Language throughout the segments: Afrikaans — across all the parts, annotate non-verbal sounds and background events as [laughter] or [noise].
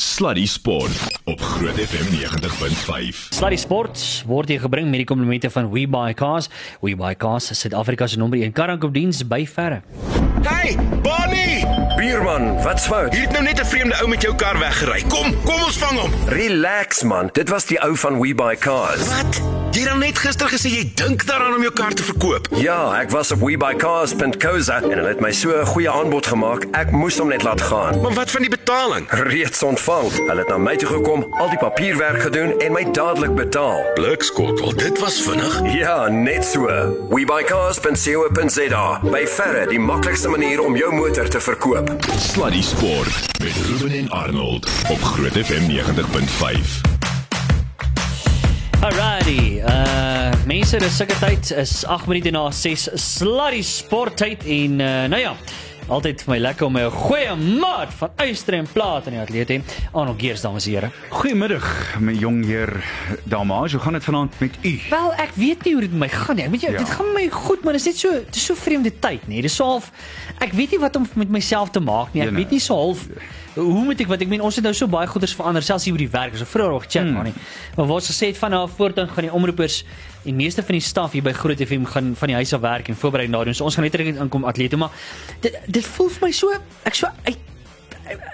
Sluddy Sport op Groot FM 90.5. Sluddy Sports word hier gebring met die komplimente van WeBuyCars. WeBuyCars is Suid-Afrika se nommer 1 karankopdiens by verre. Hey, Bonnie! Bierman, wat's fout? Hier het nou net 'n vreemde ou met jou kar weggery. Kom, kom ons vang hom. Relax man, dit was die ou van We Buy Cars. Wat? Jy het dan net gister gesê jy dink daaraan om jou kar te verkoop. Ja, ek was op webuycars.co.za en hulle het my so 'n goeie aanbod gemaak. Ek moes hom net laat gaan. Maar wat van die betaling? Reeds ontvang. Hulle het na my toe gekom, al die papierwerk gedoen en my dadelik betaal. Blikskot, wel dit was vinnig. Ja, net so. webuycars.co.za. By verre die maklikste manier om jou motor te verkoop. Sluddy Sport met Ruben en Arnold op Groot FM 90.5. Alrighty. Uh mense, dis sulke tyd is 8 minute na 6 Sluddy Sport tyd en uh, nou ja, altyd vir my lekker om 'n goeie maat van Eyster en Plaat in die atleet hê. Arnold Geers dames en here. Goeiemiddag, my jong heer Damage. Hoe gaan dit vanaand met u? Wel, ek weet nie hoe dit met my gaan nie. Ek weet jy, Ja. dit gaan met my goed, maar dit is net so, dit is so vreemde tyd, nê. Dis so half ek weet nie wat om met myself te maak nie. Ek Ja, weet nie so half hoe moet ek wat ek meen ons het nou so baie goeders verander selfs hier by die werk. Ons het vroeër al gechat Hmm. maar nie. Maar wat ons gesê het van af voortaan gaan die omroepers en meeste van die staf hier by Groot FM gaan van die huis af werk en voorberei na doen. So ons gaan net reg aankom atlete, maar dit dit voel vir my so ek so uit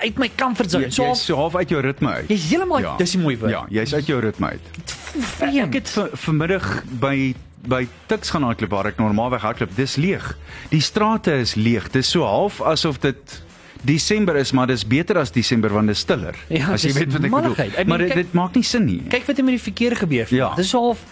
uit my comfort zone. So jy's so half uit jou ritme uit. jy's heeltemal dis 'n mooi woord. Ja, jy's uit jou ritme uit. Voel Ek vreemd. het vir, vanmiddag by by Tuks gaan hardloop waar ek normaalweg hardloop. Dis leeg. Die strate is leeg. Dis so half asof dit Desember is, maar dis beter as Desember want dit is stiller. Ja, as jy weet wat ek malligheid. bedoel. Ek Maar meen, dit, kyk- dit maak nie sin nie. kyk wat het met die verkeer gebeur. Ja. Dis half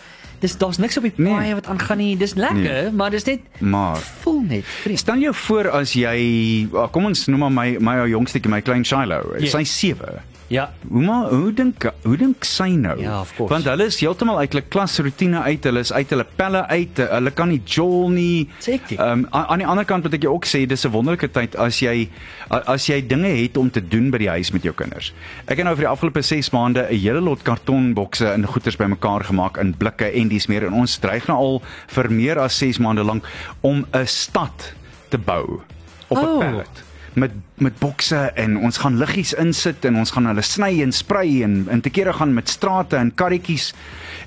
dis daar's niks op die Nee. paaie wat aangaan nie. Dis lekker, Nee. maar dis net Maar voel net vreemd. Stel jou voor as jy ah, kom ons noem maar my my ou jongste my klein Shiloh. Ja. Sy 7. Ja. Hoe maar hoe dink hoe dink sy nou? Ja, of course. Want hulle is heeltemal uit hulle klasroetine uit, hulle is uit hulle pelle uit, hulle kan nie jol nie. Hektiek. Ehm um, aan die ander kant wat ek jou ook sê, dis 'n wonderlike tyd as jy as jy dinge het om te doen by die huis met jou kinders. Ek het nou vir die afgelope 6 maande 'n hele lot kartonbokse en goeders bymekaar gemaak in blikke en dis meer en ons dreig nou al vir meer as 6 maande lank om 'n stad te bou op 'n Oh. pallet met met bokse en ons gaan liggies insit en ons gaan hulle sny en sprei en en te kere gaan met strate en karretjies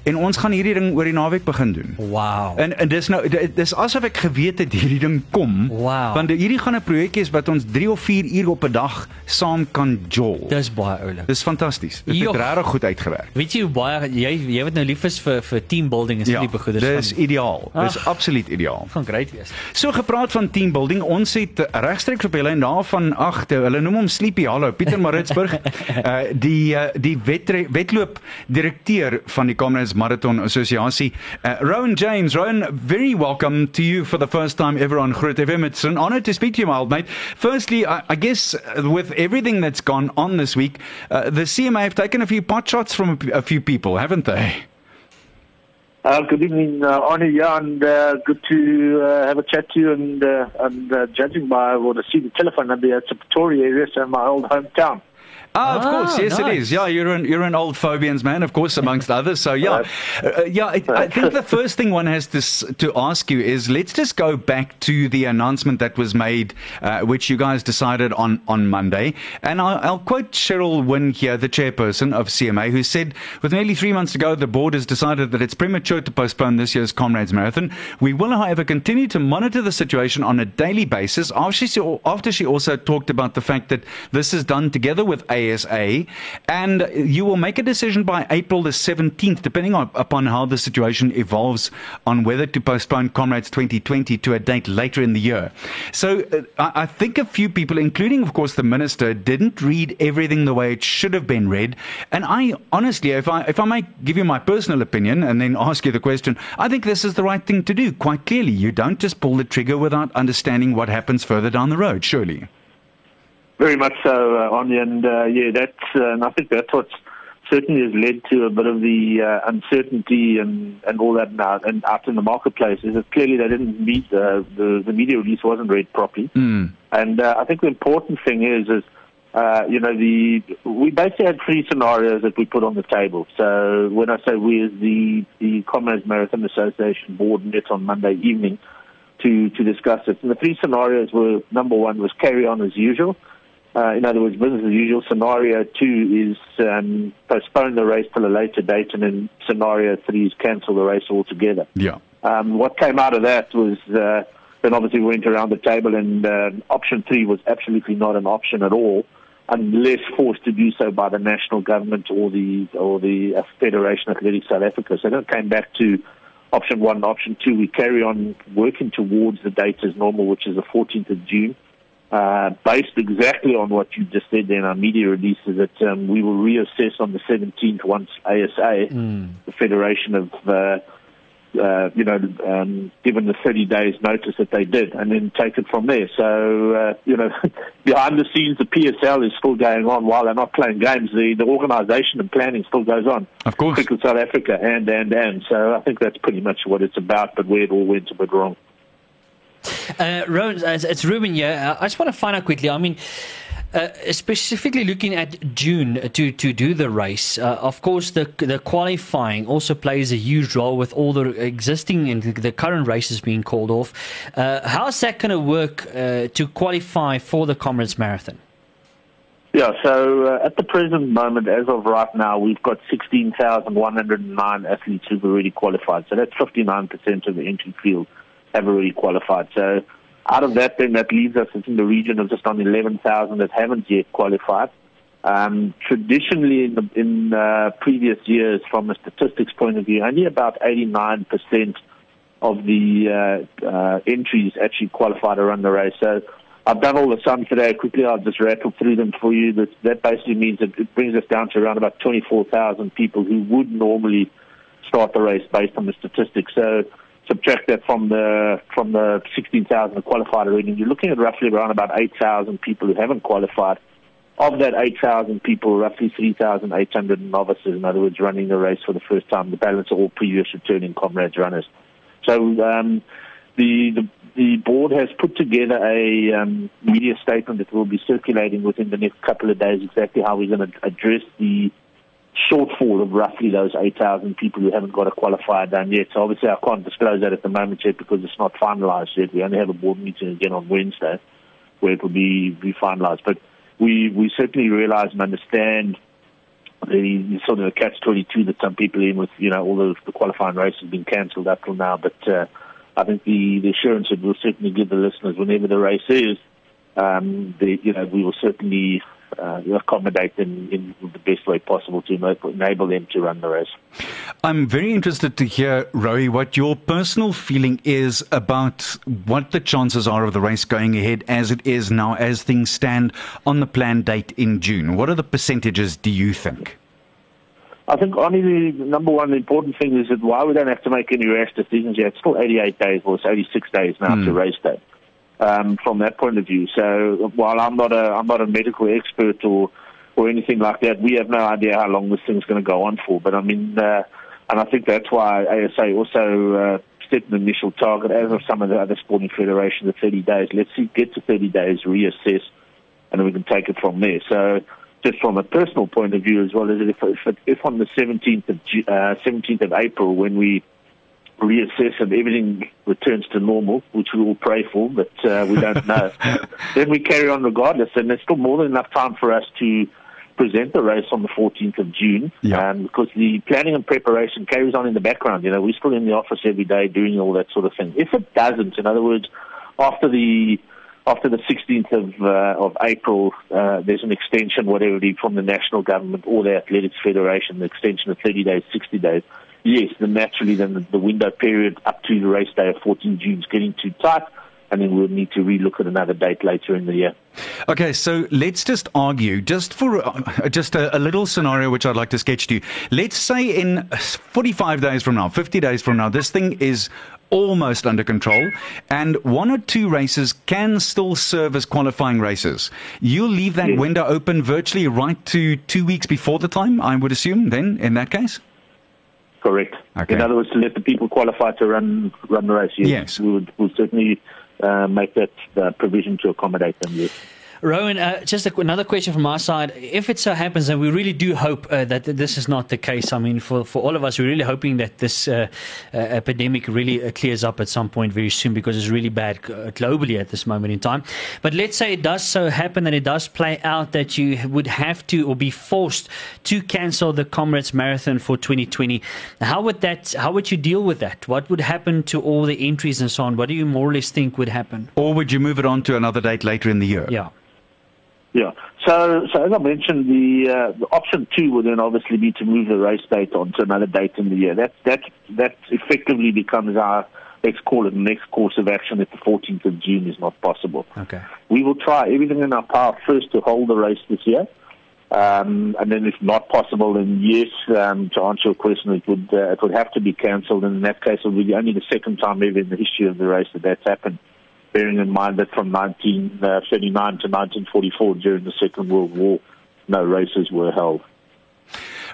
en ons gaan hierdie ding oor die naweek begin doen. Wow. En en dis nou di- dis asof ek geweet het hierdie ding kom. Wow. Want hierdie gaan 'n projekkie is wat ons 3 of 4 uur op 'n dag saam kan jol. Dis baie oulik. Dis fantasties. Dit het regtig goed uitgewerk. Weet jy hoe baie jy jy wat nou lief is vir vir team building en so tipe goeders dis van ideaal. Dis Ag. absoluut ideaal. gaan great wees. So gepraat van teambuilding, ons het regstreeks op hulle en daarvan ag, te- hulle noem hom Sleepy Hallo, Pieter Maritzburg, uh, [laughs] die uh, die wetre, wedloop direkteur van die Comrades Marathon Assosiasie, uh, Rowan James. Rowan, very welcome to you for the first time ever on Groot FM. It's an honor to speak to you, my old mate. Firstly, I, I guess with everything that's gone on this week, uh, the CMA have taken a few pot shots from a, a few people, haven't they? Uh, good evening, uh, Arnie. Yeah, and uh, good to uh, have a chat to you. And, uh, and uh, judging by what I see the telephone number, it's a Pretoria area, so my old hometown. Ah, of Ah, course, yes, nice. it is. Yeah, you're an you're an old Phobians man, of course, amongst [laughs] others. So yeah, uh, yeah. I, I think the first thing one has to to ask you is let's just go back to the announcement that was made, uh, which you guys decided on on Monday, and I'll, I'll quote Cheryl Wynn here, the chairperson of CMA, who said, "With nearly three months to go, the board has decided that it's premature to postpone this year's Comrades Marathon. We will, however, continue to monitor the situation on a daily basis." After she after she also talked about the fact that this is done together with ASA, and you will make a decision by April the 17th, depending on, upon how the situation evolves on whether to postpone Comrades 2020 to a date later in the year. So uh, I, I think a few people, including, of course, the minister, didn't read everything the way it should have been read. And I honestly, if I, if I might give you my personal opinion and then ask you the question, I think this is the right thing to do, quite clearly. You don't just pull the trigger without understanding what happens further down the road, surely. Very much so, uh, Arnie. And uh, yeah, that's, uh, and I think that's what's certainly has led to a bit of the uh, uncertainty and, and all that now and out in the marketplace is that clearly they didn't meet, uh, the, the media release wasn't read properly. Mm. And uh, I think the important thing is, is uh, you know, the we basically had three scenarios that we put on the table. So when I say we, as the the Comrades Marathon Association board met on Monday evening to to discuss it. And the three scenarios were: number one was carry on as usual. Uh, in other words, business as usual. Scenario two is um, postpone the race till a later date, and then scenario three is cancel the race altogether. Yeah. Um, what came out of that was uh, then obviously we went around the table, and uh, option three was absolutely not an option at all, unless forced to do so by the national government or the or the uh, Federation of Athletics South Africa. So then it came back to option one, option two. We carry on working towards the date as normal, which is the 14th of June uh, based exactly on what you just said in our media releases, that um, we will reassess on the 17th once ASA, mm. the Federation of, uh, uh, you know, um, given the 30 days notice that they did, and then take it from there. So, uh, you know, [laughs] behind the scenes, the PSL is still going on while they're not playing games. The, the organisation and planning still goes on. Of course. Cricket South Africa and, and, and. So I think that's pretty much what it's about, but where it all went a bit wrong. Uh, Ron, it's Ruben here. I just want to find out quickly. I mean, uh, specifically looking at June to, to do the race, uh, of course, the the qualifying also plays a huge role with all the existing and the current races being called off. Uh, how's that going to work uh, to qualify for the Comrades Marathon? Yeah, so uh, at the present moment, as of right now, we've got 16,109 athletes who've already qualified. So that's 59% of the entry field have already qualified. So out of that, then that leaves us in the region of just on 11,000 that haven't yet qualified. Um, traditionally, in, the, in uh, previous years, from a statistics point of view, only about 89% of the uh, uh, entries actually qualified to run the race. So I've done all the sums today quickly. I'll just rattle through them for you. That, that basically means that it brings us down to around about 24,000 people who would normally start the race based on the statistics. So subtract that from the from the 16,000 qualified already, you're looking at roughly around about 8,000 people who haven't qualified. Of that 8,000 people, roughly 3,800 novices, in other words, running the race for the first time. The balance are all previous returning comrades runners. So um, the, the the board has put together a um, media statement that will be circulating within the next couple of days. Exactly how we're going to address the shortfall of roughly those 8,000 people who haven't got a qualifier done yet. So obviously I can't disclose that at the moment yet because it's not finalised yet. We only have a board meeting again on Wednesday where it will be, be finalised. But we, we certainly realise and understand the sort of the catch-22 that some people in with, you know, all the, the qualifying races been cancelled up till now. But uh, I think the, the assurance that we'll certainly give the listeners whenever the race is, um, the, you know, we will certainly uh, accommodate them in the best way possible to enable them to run the race. I'm very interested to hear, Roy, what your personal feeling is about what the chances are of the race going ahead as it is now, as things stand on the planned date in June. What are the percentages, do you think? I think only the number one important thing is that while we don't have to make any rash decisions yet, it's still 88 days or it's 86 days now mm. to race day um, from that point of view. So while I'm not a I'm not a medical expert or or anything like that, we have no idea how long this thing's going to go on for. But I mean, uh, and I think that's why ASA also uh, set an initial target, as of some of the other sporting federations, of 30 days. Let's see, get to 30 days, reassess, and then we can take it from there. So just from a personal point of view, as well as if if, if on the 17th of uh, 17th of April, when we reassess and everything returns to normal, which we will pray for, but uh, we don't [laughs] know. then we carry on regardless, and there's still more than enough time for us to present the race on the 14th of June, yeah. um, because the planning and preparation carries on in the background. You know, we're still in the office every day doing all that sort of thing. If it doesn't, in other words, after the after the 16th of uh, of April, uh, there's an extension, whatever it is, from the national government or the athletics federation, the extension of 30 days, 60 days yes, then naturally then the, the window period up to the race day of 14 June is getting too tight and then we'll need to relook at another date later in the year. Okay, so let's just argue, just for uh, just a, a, little scenario which I'd like to sketch to you. Let's say in 45 days from now, 50 days from now, this thing is almost under control, and one or two races can still serve as qualifying races. You'll leave that yes. window open virtually right to two weeks before the time, I would assume, then, in that case? Correct. Okay. In other words, to let the people qualify to run run the race. Yes, yes. we would we'll certainly uh, make that uh, provision to accommodate them. Yes. Rowan, uh, just a, another question from our side. If it so happens, and we really do hope uh, that this is not the case, I mean, for, for all of us, we're really hoping that this uh, uh, epidemic really uh, clears up at some point very soon because it's really bad uh, globally at this moment in time. But let's say it does so happen and it does play out that you would have to or be forced to cancel the Comrades Marathon for 2020. How would that? How would you deal with that? What would happen to all the entries and so on? What do you more or less think would happen? Or would you move it on to another date later in the year? Yeah. Yeah. So, so as I mentioned, the, uh, the option two would then obviously be to move the race date on to another date in the year. That that that effectively becomes our let's call it next course of action if the 14th of June is not possible. Okay. We will try everything in our power first to hold the race this year. Um, and then, if not possible, then yes, um, to answer your question, it would uh, it would have to be cancelled. And in that case, it would be only the second time ever in the history of the race that that's happened. Bearing in mind that from 1939 uh, to 1944, during the Second World War, no races were held.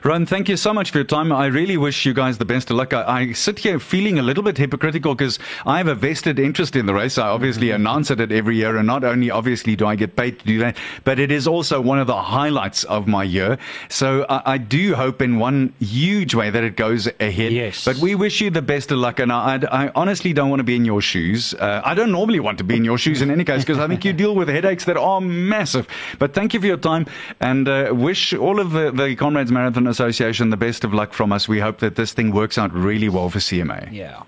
Ron, thank you so much for your time. I really wish you guys the best of luck. I, I sit here feeling a little bit hypocritical because I have a vested interest in the race. I obviously mm-hmm. announce it every year, and not only obviously do I get paid to do that, but it is also one of the highlights of my year. So I, I do hope in one huge way that it goes ahead. Yes. But we wish you the best of luck, and I, I, I honestly don't want to be in your shoes. Uh, I don't normally want to be in your shoes in any case because I think you [laughs] deal with headaches that are massive. But thank you for your time, and uh, wish all of the, the Comrades Marathon Association the best of luck from us. We hope that this thing works out really well for CMA. Yeah.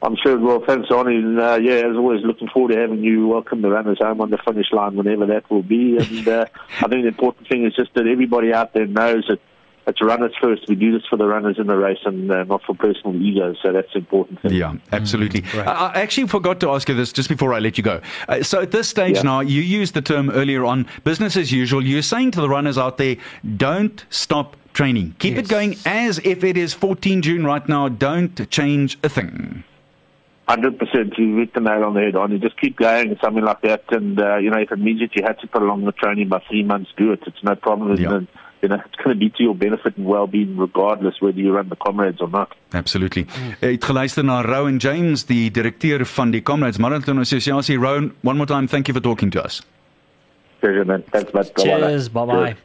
I'm sure it will. Thanks, Arnie. And, uh, yeah, as always, looking forward to having you welcome the runners home on the finish line whenever that will be. And uh, I think the important thing is just that everybody out there knows that it's runners first. We do this for the runners in the race and uh, not for personal ego. So that's important. Thing. Yeah, absolutely. Mm, I, I actually forgot to ask you this just before I let you go. Uh, so at this stage yeah. now, you used the term earlier on, business as usual. You're saying to the runners out there, don't stop training. Keep yes. it going as if it is 14 June right now. Don't change a thing. Hundred percent. You hit the nail on the head. On you just keep going, something like that. And uh, you know, if it means that you had to put along the training by three months, do it. It's no problem. Yeah. And, you know, it's going to be to your benefit and well-being regardless whether you run the comrades or not. Absolutely. Mm. Het geluister na Rowan James, die direkteur van die Comrades Marathon Association. Rowan, one more time, thank you for talking to us. Pleasure, man. Thanks, bye. Cheers, bye-bye.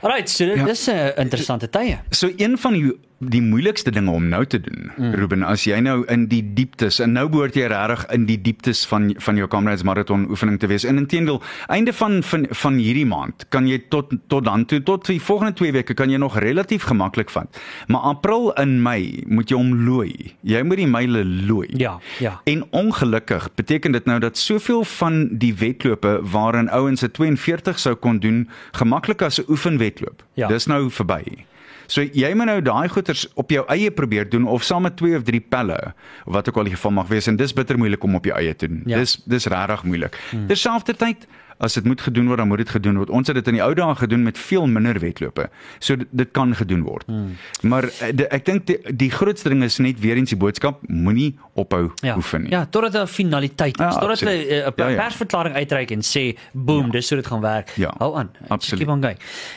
Alright, so dit ja. is 'n uh, interessante tye. So een van die die moeilikste dinge om nou te doen, mm. Ruben, as jy nou in die dieptes en nou behoort jy regtig in die dieptes van van jou Comrades Marathon oefening te wees. En intendeel, einde van van van hierdie maand kan jy tot tot dan toe tot die volgende 2 weke kan jy nog relatief gemaklik vat. Maar April en Mei moet jy hom looi. Jy moet die myle looi. Ja, ja. En ongelukkig beteken dit nou dat soveel van die wedlope waarin ouens se 42 sou kon doen, gemaklik as 'n oefenwedloop. Ja. Dis nou verby. So jy moet nou daai goeters op jou eie probeer doen of saam met twee of drie pelle of wat ook al die geval mag wees en dis bitter moeilik om op jou eie te doen. Ja. Dis dis regtig moeilik. Hmm. Terselfdertyd as dit moet gedoen word, dan moet dit gedoen word. Ons het dit in die ou dae gedoen met veel minder wedlope. So dit, dit kan gedoen word. Hmm. Maar eh, de, ek dink die, die grootste ding is net weer eens die boodskap, moenie ophou ja. oefen nie. Ja, totdat 'n finaliteit is. Ja, totdat hulle eh, 'n ja, ja. persverklaring uitreik en sê, "Boom, ja. dis hoe dit gaan werk." Ja. Hou aan. Absoluut.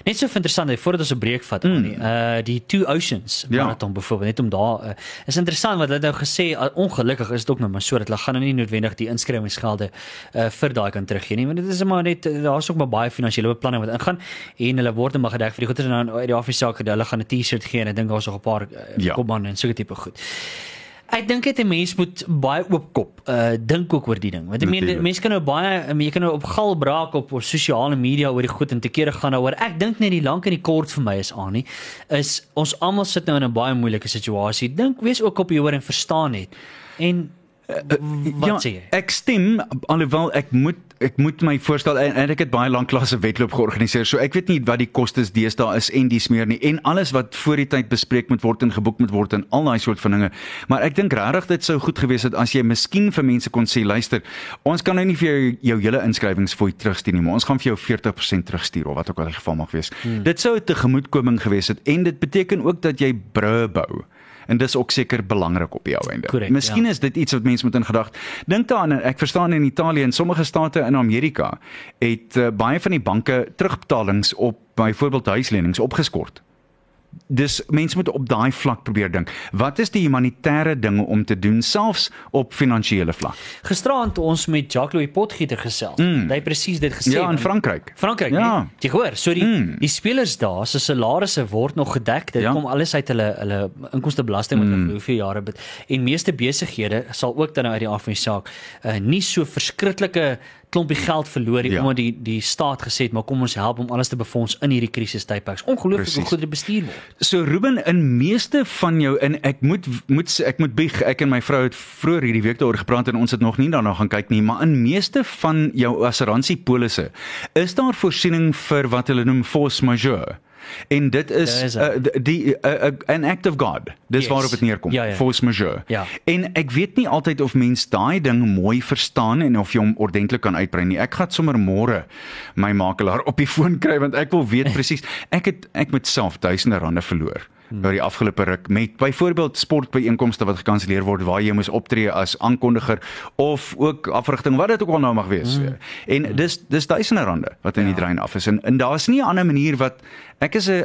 Net so interessant, voordat ons 'n breek vat, mm. nie, uh die Two Oceans ja. marathon byvoorbeeld, net om daar uh, is interessant wat hulle nou gesê, uh, ongelukkig is dit ook nou maar so dat hulle gaan nou nie noodwendig die inskrywingsgelde uh vir daai kan teruggee nie, want dit is maar net daar's ook maar baie finansiële beplanning wat ingaan en hulle word maar gedek vir die goeders en dan uit die afsaak dat hulle gaan 'n T-shirt gee en ek dink daar's nog 'n paar uh, ja. kopbande en so 'n tipe goed. Ek dink dit 'n mens moet baie oop kop uh dink ook oor die ding. Want ek meen mense kan nou baie jy kan nou op gal braak op op sosiale media oor die goed en te kere gaan daaroor. Ek dink net die lank en die kort vir my is aan nie is ons almal sit nou in 'n baie moeilike situasie. Dink wees ook op die hoor en verstaan net. En wat ja, sê jy? Ek stem alhoewel ek moet ek moet my voorstel en, en ek het baie lank klasse wedloop georganiseer. So ek weet nie wat die kostes deesdae is en dis meer nie en alles wat voor die tyd bespreek moet word en geboek moet word en al daai soort van dinge. Maar ek dink regtig dit sou goed gewees het as jy miskien vir mense kon sê luister, ons kan nou nie vir jou jou hele inskrywingsfooi terugstuur nie, maar ons gaan vir jou 40% terugstuur of wat ook al die geval mag wees. Hmm. Dit sou 'n tegemoetkoming gewees het en dit beteken ook dat jy brûe bou en dis ook seker belangrik op die ou einde. Correct, Miskien ja. is dit iets wat mense moet in gedagte. Dink daaraan, ek verstaan in Italië en sommige state in Amerika het uh, baie van die banke terugbetalings op byvoorbeeld huislenings opgeskort. Dis mense moet op daai vlak probeer dink. Wat is die humanitêre dinge om te doen selfs op finansiële vlak? Gisterand ons met Jacques-Louis Potgieter gesels. Mm. Hy presies dit gesê. Ja, in Frankryk. Frankryk. Ja. Nee, jy hoor, so die mm. die spelers daar se salarisse word nog gedek. Dit Ja. kom alles uit hulle hulle inkomstebelasting wat hulle Mm. hoeveel jare bet. En meeste besighede sal ook dan nou uit die af van die saak uh, nie so verskriklike klompie geld verloor Ja. omdat die die staat gesê het maar kom ons help om alles te befonds in hierdie krisistydperk. Ongelooflik hoe goed dit bestuur word. So Ruben, in meeste van jou en ek moet moet ek moet bieg, ek en my vrou het vroeër hierdie week daaroor gepraat en ons het nog nie daarna gaan kyk nie, maar in meeste van jou assuransiepolisse is daar voorsiening vir wat hulle noem force majeure. En dit is uh, die uh, uh, an act of God. Dis Yes. waarop dit neerkom. Ja, ja. Force majeure. Ja. En ek weet nie altyd of mens daai ding mooi verstaan en of jy hom ordentlik kan uitbrei nie. Ek gaan sommer môre my makelaar op die foon kry want ek wil weet [laughs] presies. Ek het ek met self duisende rande verloor oor die afgelope ruk met byvoorbeeld sportbyeenkomste wat gekanselleer word waar jy moes optree as aankondiger of ook afrigting wat dit ook al nou mag wees. Mm. En dis dis duisende rande wat in ja. die drein af is en, en daar's nie 'n ander manier wat ek is 'n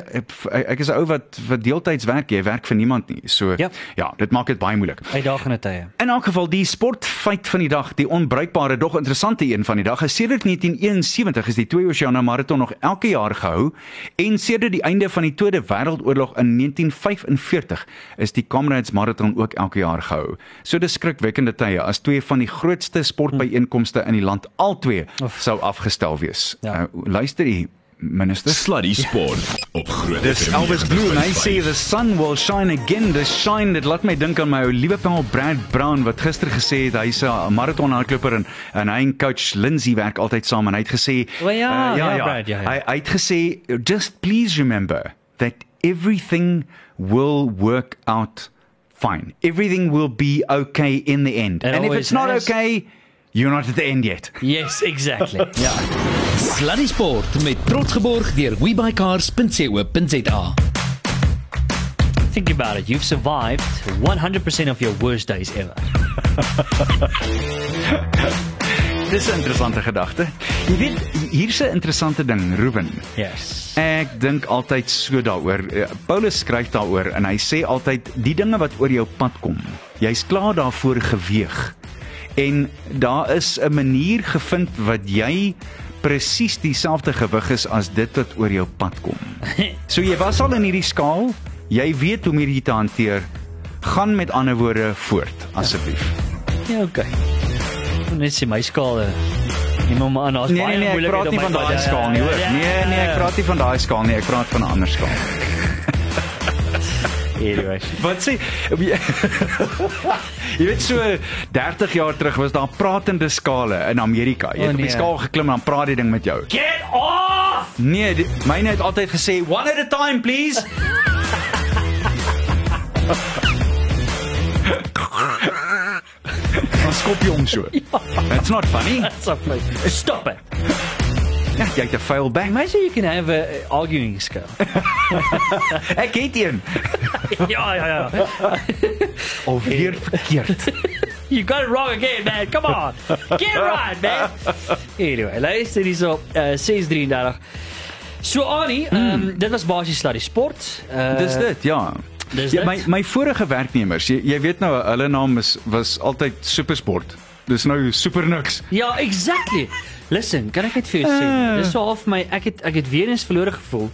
ek is 'n ou wat wat deeltyds werk, jy werk vir niemand nie. So Ja. ja, dit maak dit baie moeilik. Uitdagende tye. In elk geval die sportfeit van die dag, die onbruikbare dog interessante een van die dag, sedert 1971 is die Twee Oseane Marathon nog elke jaar gehou en sedert die einde van die Tweede Wêreldoorlog in 1945 is die Comrades Marathon ook elke jaar gehou. So dis skrikwekkende tye as twee van die grootste sportbyeenkomste in die land albei sou afgestel wees. Ja. Uh, luister hier minister Sluddy Sport op Groot Dis FM Elvis Blue en hy 90.5. sê the sun will shine again. The shine dit laat my dink aan my ou liewe pal Brad Brown wat gister gesê het hy's 'n marathonhardloper en en hy en coach Lindsay werk altyd saam en hy het gesê O ja, uh, ja, Brad, ja, ja. Hy hy het gesê just please remember that everything will work out fine. Everything will be okay in the end. It and if it's not has. okay, you're not at the end yet. Yes, exactly. [laughs] ja. Sluddy Sport met trots geborg deur webycars.co.za. Think about it. You've survived 100% of your worst days ever. [laughs] Dis 'n interessante gedagte. Jy weet, hier's 'n interessante ding, Ruben. Yes. Ek dink altyd so daaroor. Eh, Paulus skryf daaroor en hy sê altyd die dinge wat oor jou pad kom, jy's klaar daarvoor geweeg. En daar is 'n manier gevind wat jy presies dieselfde gewig is as dit wat oor jou pad kom. [laughs] So jy was al in hierdie skaal, jy weet hoe om hierdie te hanteer. Gaan met ander woorde voort asseblief. Ja, okay. Net sê my skaal. Neem hom aan, daar's Nee baie nee nee, ek moeilikheid praat my van daai Ja, skaal nie, ja, hoor. ja, Nee ja, nee, ek ja. praat nie van daai skaal nie, ek praat van 'n ander skaal. Anyway. Wat sê [laughs] Jy weet so 30 jaar terug was daar pratende skale in Amerika. Jy het O, op die nee. skaal geklim en dan praat die ding met jou. Get off! Nee, die- myne het altyd gesê one at a time please. [laughs] Dan skop jy hom so. [laughs] It's not funny. Stop it. Stop it. Ja, [laughs] jy het 'n fail back. Imagine you can have a a arguing scale. [laughs] Ek het een. [laughs] ja, ja, ja. Alweer verkeerd. You got it wrong again, man. Come on. Get it right, man. Anyway, luister hierso, uh, 633. So Annie, um, dit was basies sluddy sport. Uh, Dis dit, ja. Dis ja, dit? my my vorige werknemers, jy, jy weet nou hulle naam is was altyd Supersport. Dis nou super niks. Ja, exactly. Listen, kan ek net vir jou sê, Ah. dis so half my ek het ek het weer eens verlore gevoel.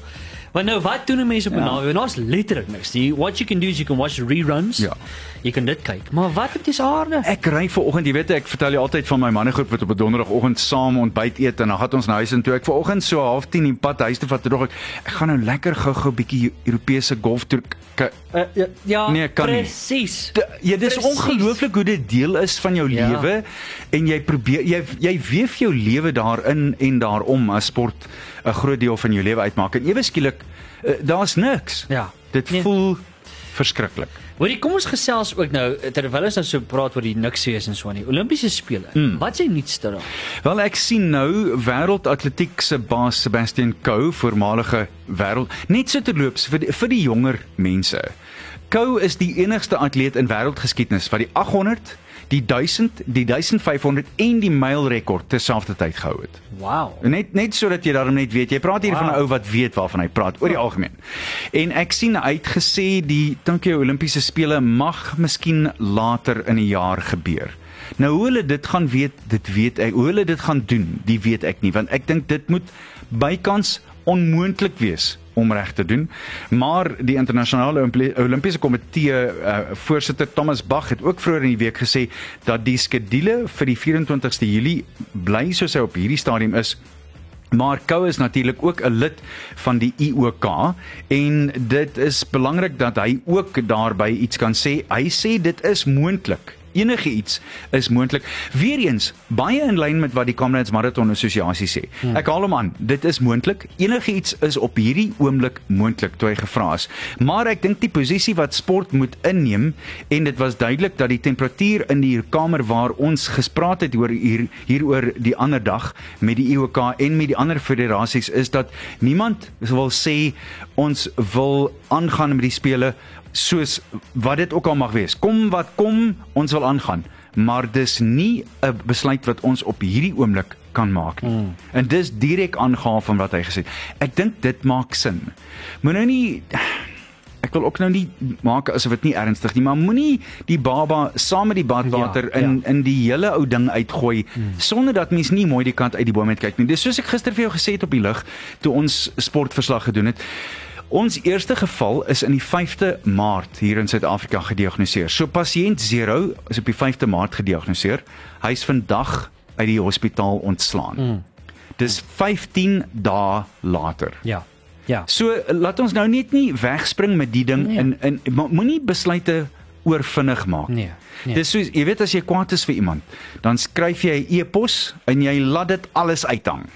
Want nou wat doen 'n mens op 'n Ja. naweek? Nou is letterlik niks. Die what you can do is you can watch reruns. Ja. Jy kan dit kyk. Maar wat het dis aarde? Ek ry ver oggend, jy weet ek vertel jy altyd van my mannegroep wat op 'n donderdagoggend saam ontbyt eet en dan gaan ons na huis en toe ek ver oggend so half 10 die pad huis toe vat, toe dog ek ek gaan nou lekker gou-gou 'n bietjie Europese golftoer k- Uh, ja, ja Nee, presies. Ja, dis ongelooflik hoe dit deel is van jou Ja. lewe en jy probeer jy jy weef jou lewe daarin en daarom as sport 'n groot deel van jou lewe uitmaak. En ewe skielik uh, daar's niks. Ja. Dit Nee. voel verskriklik. Hoorie, kom ons gesels ook nou terwyl ons nou so praat oor die niks wees en so aan die Olimpiese spele. Hmm. Wat is die nuutste daar? Wel ek sien nou wêreldatletiek se baas Sebastian Coe, voormalige wêreld net so terloops vir die, vir die jonger mense. Coe is die enigste atleet in wêreldgeskiedenis wat die 800, die 1000, die 1500 en die mylrekord terselfdertyd gehou het. Wow. Net net sodat jy daarom net weet, jy praat hier wow. van 'n ou wat weet waarvan hy praat oor die algemeen. En ek sien uitgesê die Tokyo Olimpiese spele mag miskien later in die jaar gebeur. Nou hoe hulle dit gaan weet, dit weet ek. Hoe hulle dit gaan doen, die weet ek nie, want ek dink dit moet bykans onmoontlik wees om reg te doen. Maar die internasionale Olimpi- Olimpiese komitee uh, voorsitter Thomas Bach het ook vroeër in die week gesê dat die skedule vir die 24ste Julie bly soos hy op hierdie stadium is. Maar Kou is natuurlik ook 'n lid van die IOK en dit is belangrik dat hy ook daarby iets kan sê. Hy sê dit is moontlik. Enige iets is moontlik. Weereens baie in lyn met wat die Comrades Marathon Assosiasie sê. Hmm. Ek haal hom aan. Dit is moontlik. Enige iets is op hierdie oomblik moontlik toe hy gevra is. Maar ek dink die posisie wat sport moet inneem en dit was duidelik dat die temperatuur in die kamer waar ons gespreek het oor hier hieroor die ander dag met die IOK en met die ander federasies is dat niemand wil sê ons wil aangaan met die spele soos wat dit ook al mag wees. Kom wat kom, ons wil aangaan, maar dis nie 'n besluit wat ons op hierdie oomblik kan maak nie. Mm. En dis direk aangehaal van wat hy gesê het. Ek dink dit maak sin. Moet nou nie ek wil ook nou nie maak asof dit nie ernstig nie, maar moenie die baba saam met die badwater Ja, ja, in ja. in die hele ou ding uitgooi hmm. sonder dat mens nie mooi die kant uit die boom uit kyk nie. Dis soos ek gister vir jou gesê het op die lig toe ons sportverslag gedoen het. Ons eerste geval is in die 5de Maart hier in Suid-Afrika gediagnoseer. So pasiënt 0 is op die 5de Maart gediagnoseer. Hy's vandag uit die hospitaal ontslaan. Mm. Dis 15 dae later. Ja. Ja. So laat ons nou net nie wegspring met die ding Nee. en mo- moenie besluite oorvinnig maak. Nee, nee. Dis soos jy weet as jy kwaad is vir iemand, dan skryf jy 'n e-pos en jy laat dit alles uithang.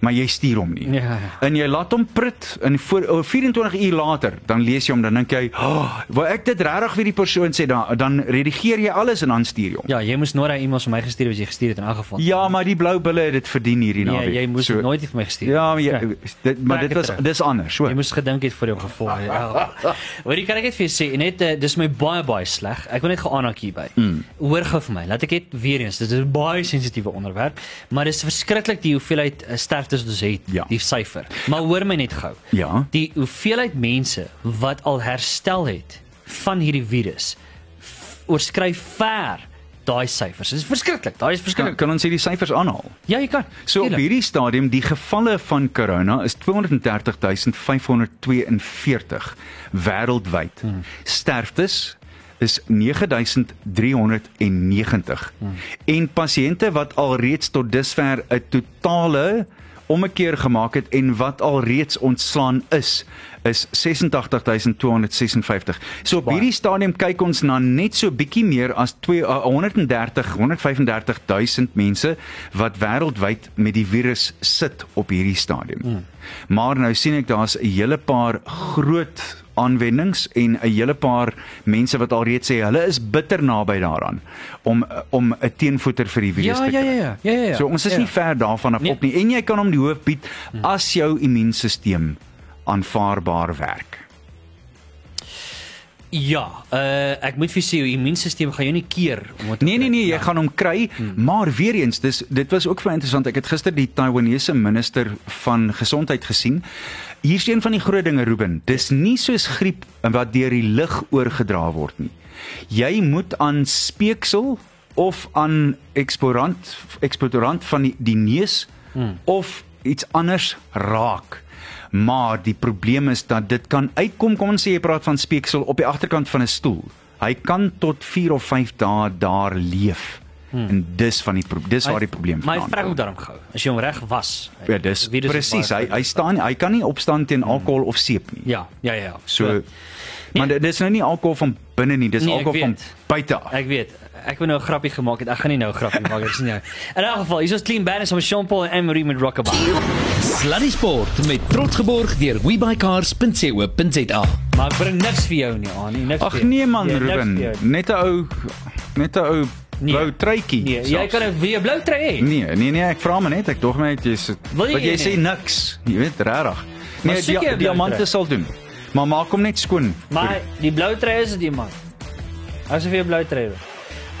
Maar jy stuur hom nie. Ja, ja. En jy laat hom prut en voor oh, 24 uur later dan lees jy hom dan dink jy, "Oh, wou ek dit regtig vir die persoon sê dan dan redigeer jy alles en dan stuur jy hom." Ja, jy moes nooit daai e-mails vir my gestuur het wat jy gestuur het in elk geval. Ja, maar die blou bulle het dit verdien hierdie nee, naweek. jy moes dit nooit vir my gestuur. het. Ja, maar, jy, Ja. dit, maar dit was dis anders, so. Jy moes gedink het vir jou gevolge. [laughs] Ja. Hoor jy kan ek net vir jou sê net uh, dis my baie baie sleg. Ek wil net geaanak hierby. Mm. Hoor gou vir my. Laat ek net weer eens, dit is 'n baie sensitiewe onderwerp, maar dis verskriklik die hoeveelheid uh, sterftes wat ons het, Ja. die syfer. Maar hoor my net gou. Ja. Die hoeveelheid mense wat al herstel het van hierdie virus oorskryf ver daai syfers. Dit is verskriklik. Daai is Kan, verskriklik. kan ons hierdie syfers aanhaal? Ja, jy kan. So op Tuurlik. hierdie stadium die gevalle van corona is 230542 wêreldwyd. Hmm. Sterftes is 9390. Hmm. En pasiënte wat alreeds tot dusver 'n totale ommekeer gemaak het en wat alreeds ontslaan is is 86256. So op hierdie stadium kyk ons na net so bietjie meer as 2 uh, 130 135000 mense wat wêreldwyd met die virus sit op hierdie stadium. Mm. Maar nou sien ek daar's 'n hele paar groot aanwendings en 'n hele paar mense wat alreeds sê hulle is bitter naby daaraan om om 'n teenvoeter vir die virus Ja, te ja, kry. ja, ja. Ja, ja, ja. So ons is Ja. nie ver daarvan af Nee. op nie en jy kan hom die hoof bied as jou immuunstelsel aanvaarbaar werk. Ja, uh ek moet vir sê jou immuunstelsel gaan jou nie keer om te Nee nee nee, jy Ja. gaan hom kry, maar weer eens, dis dit was ook vir interessant. Ek het gister die Taiwanese minister van gesondheid gesien. Hier's een van die groot dinge, Ruben. Dis nie soos griep wat deur die lug oorgedra word nie. Jy moet aan speeksel of aan eksporant eksportorant van die, die neus hmm. of iets anders raak. Maar die probleem is dat dit kan uitkom, kom ons sê jy praat van speeksel op die agterkant van 'n stoel. Hy kan tot 4 of 5 dae daar leef. Hmm. En dis van die dis waar die probleem Maar vandaan kom. ook daarom gehou. As jy hom reg was. Ja, dis presies. Hy hy staan hy kan nie opstaan teen alkohol of seep nie. Ja, ja, ja. So maar dit is nou nie alkohol van binne nie, dis Nee, alkohol van weet. buite af. Ek weet. Ek wou nou 'n grappie gemaak het. Ek gaan nie nou 'n grappie maak, ek sien jou. In elk geval, hier is Clean Bandits van Sean Paul en Emery met Rockabye. Sluddy Sport met trots geborg deur webycars.co.za. Maar ek bring niks vir jou nie aan nie, niks. Ag nee man, Ja, niks Ruben. nie. Net 'n ou net 'n ou Nee. blou truitjie. Nee, jy kan 'n weer blou trui hê. Nee, nee nee, ek vra maar net, ek dog net jy's Wil jy wat jy sê niks. Jy weet regtig. Nee, 'n die blou diamante sal doen. Maar maak hom net skoon. Maar die blou trui is dit iemand. Asof jy 'n blou trui het.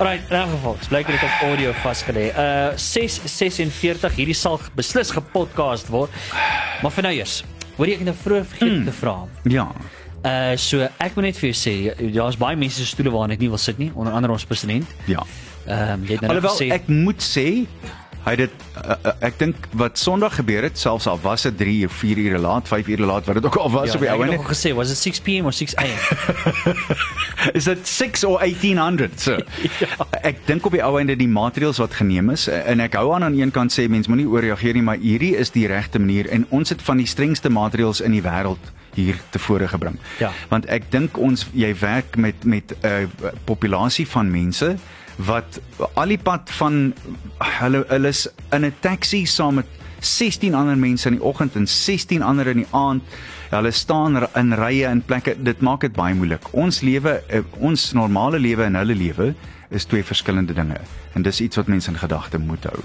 Alright, in elk geval, blyk dit op audio vasgelê. Uh 646 hierdie sal beslis gepodcast word. Maar vir nou eers. Hoor jy ek het nou vroeër vergeet mm. te vra. Ja. Uh so ek moet net vir jou sê, daar's baie mense se stoele waar ek nie wil sit nie, onder andere ons president. Ja. Ehm um, jy het nou Alhoewel gesê ek moet sê hy het dit uh, uh, ek dink wat Sondag gebeur het selfs al was dit 3 of 4 ure laat, 5 ure laat wat dit ook al was ja, op die ek ou het ene. nog gesê, was dit 6 pm of 6 am? [laughs] Is dit 6 of 1800 so? ja. Ek dink op die ou einde die maatreëls wat geneem is en ek hou aan aan een kant sê mens moenie ooreageer nie, maar hierdie is die regte manier en ons het van die strengste maatreëls in die wêreld hier tevore gebring. Ja. Want ek dink ons jy werk met met 'n uh, populasie van mense wat al die pad van hulle hulle is in 'n taxi saam met 16 ander mense in die oggend en 16 ander in die aand. Hulle staan in rye in plekke. Dit maak dit baie moeilik. Ons lewe, eh, ons normale lewe en hulle lewe is twee verskillende dinge. En dis iets wat mense in gedagte moet hou.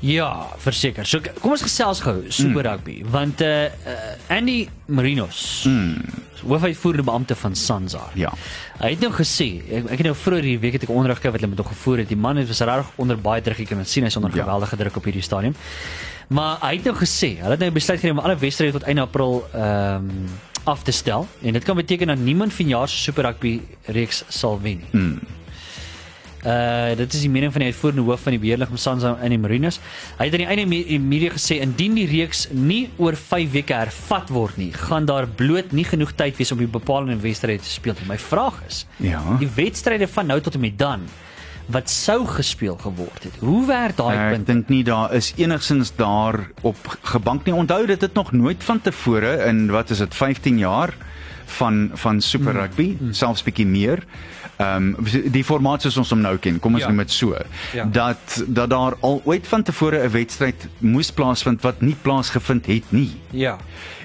Ja, verseker. So kom ons gesels gou Super Rugby want uh, uh Andy Marinos, mm. hoofuitvoerende beampte van Sansa. Ja. Hy het nou gesê, ek, ek het nou vroeër hierdie week het ek onderrig gekry wat hulle met hom gevoer het. Die man het was regtig onder baie druk gekry. sien hy's onder Ja. geweldige druk op hierdie stadium. Maar hy het nou gesê, hulle het nou besluit geneem om alle wedstryde tot einde April ehm um, af te stel en dit kan beteken dat niemand vanjaar se Super Rugby reeks sal wen nie. Mm. Uh dit is die mening van die uitvoerende hoof van die beheerliggaam Sansa in die Marinas. Hy het aan die einde me- die media gesê indien die reeks nie oor 5 weke hervat word nie, gaan daar bloot nie genoeg tyd wees om die bepalende wedstryde te speel nie. My vraag is, Ja. die wedstryde van nou tot en met dan wat sou gespeel geword het. Hoe werk daai Ek punt? dink nie daar is enigsins daar op gebank nie. Onthou dit het nog nooit van tevore in wat is dit 15 jaar van van Super Rugby, mm. selfs bietjie meer. Ehm um, die formaat soos ons hom nou ken, kom ons Ja. noem dit so, Ja. dat dat daar al ooit van tevore 'n wedstryd moes plaasvind wat nie plaasgevind het nie. Ja.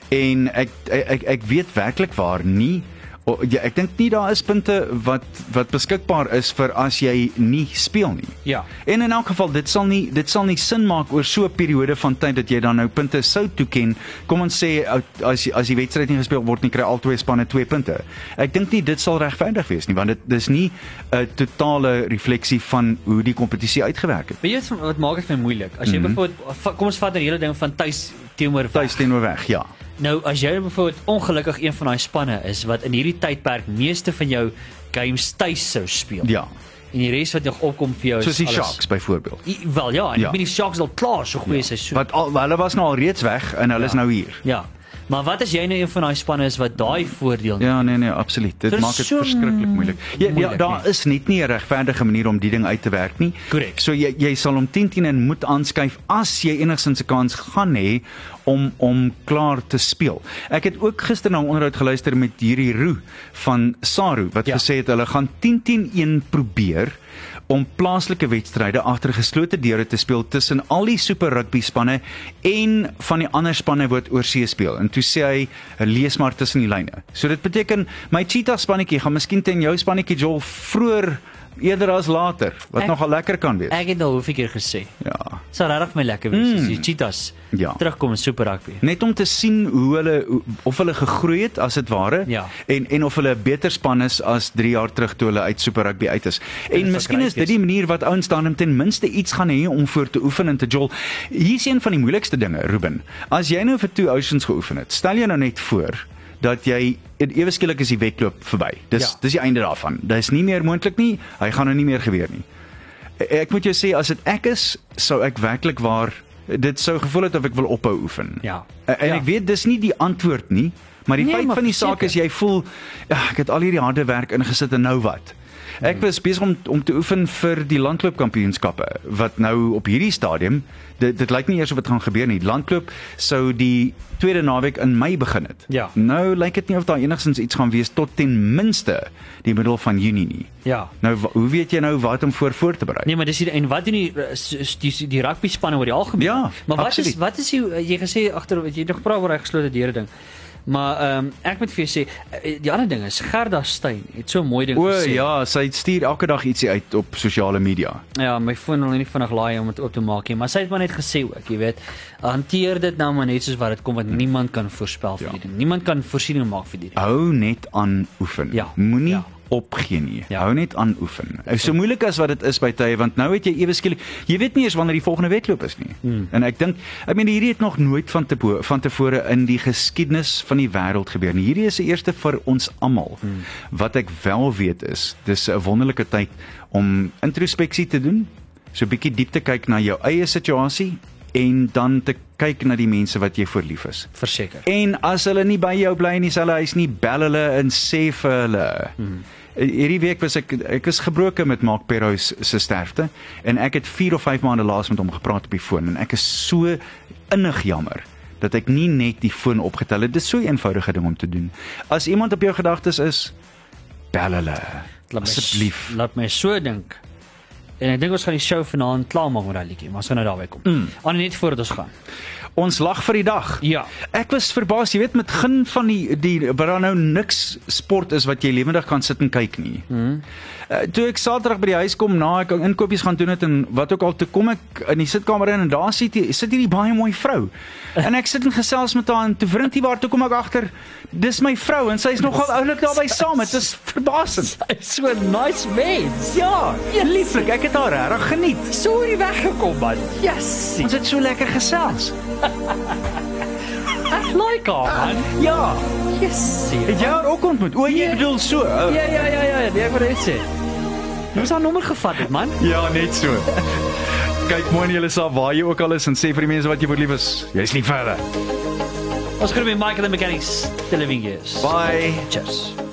En ek ek ek, ek weet werklik waar nie o, ja, ek dink nie daar is punte wat wat beskikbaar is vir as jy nie speel nie. Ja. En in elk geval dit sal nie dit sal nie sin maak oor so 'n periode van tyd dat jy dan nou punte sou toeken. Kom ons sê as as die wedstryd nie gespeel word nie kry al twee spanne 2 punte. Ek dink nie dit sal regverdig wees nie want dit dis nie 'n totale refleksie van hoe die kompetisie uitgewerk het. Weet jy wat- maak dit vir my moeilik? As jy mm -hmm. byvoorbeeld va- kom ons vat 'n hele ding van tuis teenoor weg. Tuis teenoor weg, ja. Nou as jy byvoorbeeld ongelukkig een van daai spanne is wat in hierdie tydperk meeste van jou games tuis sou speel. Ja. En die res wat nog opkom vir jou is Soos die alles- Sharks byvoorbeeld. I, wel ja, en Ja. ja. die Sharks al klaar so goeie ja. seisoen. Wat al hulle was nou al reeds weg en hulle ja. is nou hier. Ja. Maar wat as jy nou een van daai spanne is wat daai voordeel Ja, nee nee, absoluut. Dit is maak dit so verskriklik moeilik. Ja, ja moeilik, daar nee. is net nie 'n regverdige manier om die ding uit te werk nie. Korrek. So jy jy sal om 10-10 en moet aanskuif as jy enigsins 'n kans gaan hê om om klaar te speel. Ek het ook gister na 'n onderhoud geluister met hierdie Roo van Saru wat Ja. ja. gesê het hulle gaan 10-10-1 probeer om plaaslike wedstryde agter geslote deure te speel tussen al die super rugby spanne en van die ander spanne wat oorsee speel. En toe sê hy, lees maar tussen die lyne. So dit beteken my cheetah spannetjie gaan miskien teen jou spannetjie Joel vroeër eerder as later, wat Ek- nogal lekker kan wees. Ek het al hoeveel keer gesê. ja. Sou regtig my lekker wees mm. as die Cheetahs Ja. terugkom in Super Rugby. Net om te sien hoe hulle of hulle gegroei het as dit ware Ja. en en of hulle 'n beter span is as 3 jaar terug toe hulle uit Super Rugby uit is. En sal miskien great is dit die manier wat ouens dan ten minste iets gaan hê om voor te oefen en te jol. Hier's een van die moeilikste dinge, Ruben. As jy nou vir Two Oceans geoefen het, stel jou nou net voor dat jy ewe skielik is die wedloop verby. Dis Ja. dis die einde daarvan. Dis nie meer moontlik nie. Hy gaan nou nie meer gebeur nie. Ek moet jou sê as dit ek is, sou ek werklik waar dit sou gevoel het of ek wil ophou oefen. Ja. En Ja. ek weet dis nie die antwoord nie, maar die Nee, feit maar van die saak is jy voel ja, ek het al hierdie harde werk ingesit en nou wat? Ek was besig om om te oefen vir die landloopkampioenskappe wat nou op hierdie stadium dit dit lyk nie eers of dit gaan gebeur nie. Die landloop sou die tweede naweek in Mei begin het. Ja. Nou lyk dit nie of daar enigstens iets gaan wees tot ten minste die middel van Junie nie. Ja. Nou hoe weet jy nou wat om voor voor te berei? Nee, maar dis hier en wat doen die die, die, die rugby spanne oor die algemeen? Ja, maar wat absoluut. is wat is die jy gesê agter wat jy nog gepraat oor hy geslote deure ding. Maar ehm um, ek moet vir jou sê eh, die ander ding is Gerda Steyn het so mooi ding O gesê. ja, sy stuur elke dag ietsie uit op sosiale media. Ja, my foon wil nie vinnig laai om dit op te maak nie, maar sy het maar net gesê ook, jy weet, hanteer dit nou maar net soos wat dit kom want niemand kan voorspel vir Ja. die ding. Niemand kan voorsiening maak vir die ding. Hou net aan oefen. Ja, Moenie ja. Opgee nie. Ja. Hou net aan oefen. So moeilik as wat dit is by tye want nou het jy ewe skielik jy weet nie eens wanneer die volgende wedloop is nie. Hmm. En ek dink ek meen hierdie het nog nooit van te van tevore in die geskiedenis van die wêreld gebeur nie. Hierdie is die eerste vir ons almal. Hmm. Wat ek wel weet is dis 'n wonderlike tyd om introspeksie te doen, so 'n bietjie diep te kyk na jou eie situasie en dan te kyk na die mense wat jy voor lief is. Verseker. En as hulle nie by jou bly in dieselfde huis nie, bel hulle en sê vir hulle. Hmm. Hierdie week was ek ek is gebroken met Mark Perrows se sterfte en ek het 4 of 5 maande laas met hom gepraat op die foon en ek is so innig jammer dat ek nie net die foon opgetel het. Dit is so 'n eenvoudige ding om te doen. As iemand op jou gedagtes is, bel hulle. Asseblief. Laat my so dink. En ek dink ons gaan die show vanaand klaarmaak met daai liedjie, maar ons gaan nou daarby kom. Mm. Aan net voordat ons gaan. Ons lag vir die dag. Ja. Ek was verbaas, jy weet met begin van die die wat daar nou niks sport is wat jy lewendig kan sit en kyk nie. Mm. Uh, toe ek Saterdag by die huis kom na ek inkopies gaan doen het en wat ook al toe kom ek in die sitkamer in en daar sit hier sit hierdie baie mooi vrou. [laughs] En ek sit en gesels met haar en toe vriend hier waar toe kom ek agter dis my vrou en sy's nogal oulik daarby saam. Dit is verbasend. Hy's so 'n nice mens. Ja, lieflik. Ek het haar regtig geniet. So het hy weggekom man. Yes. Ons het so lekker gesels. Ek like haar man. Ja, Yes. het jy haar ook ontmoet? O, jy bedoel so. Oh. Ja ja ja ja, nee, ek wil net sê. Hoe is haar nommer gevat het man? Ja, net so. [laughs] Kyk mooi in julle saak waar jy ook al is en sê vir die mense wat jy lief is. Jy's lief vir hulle. Ons gaan met Michael the Mechanics Televingies. Bye. Cheers.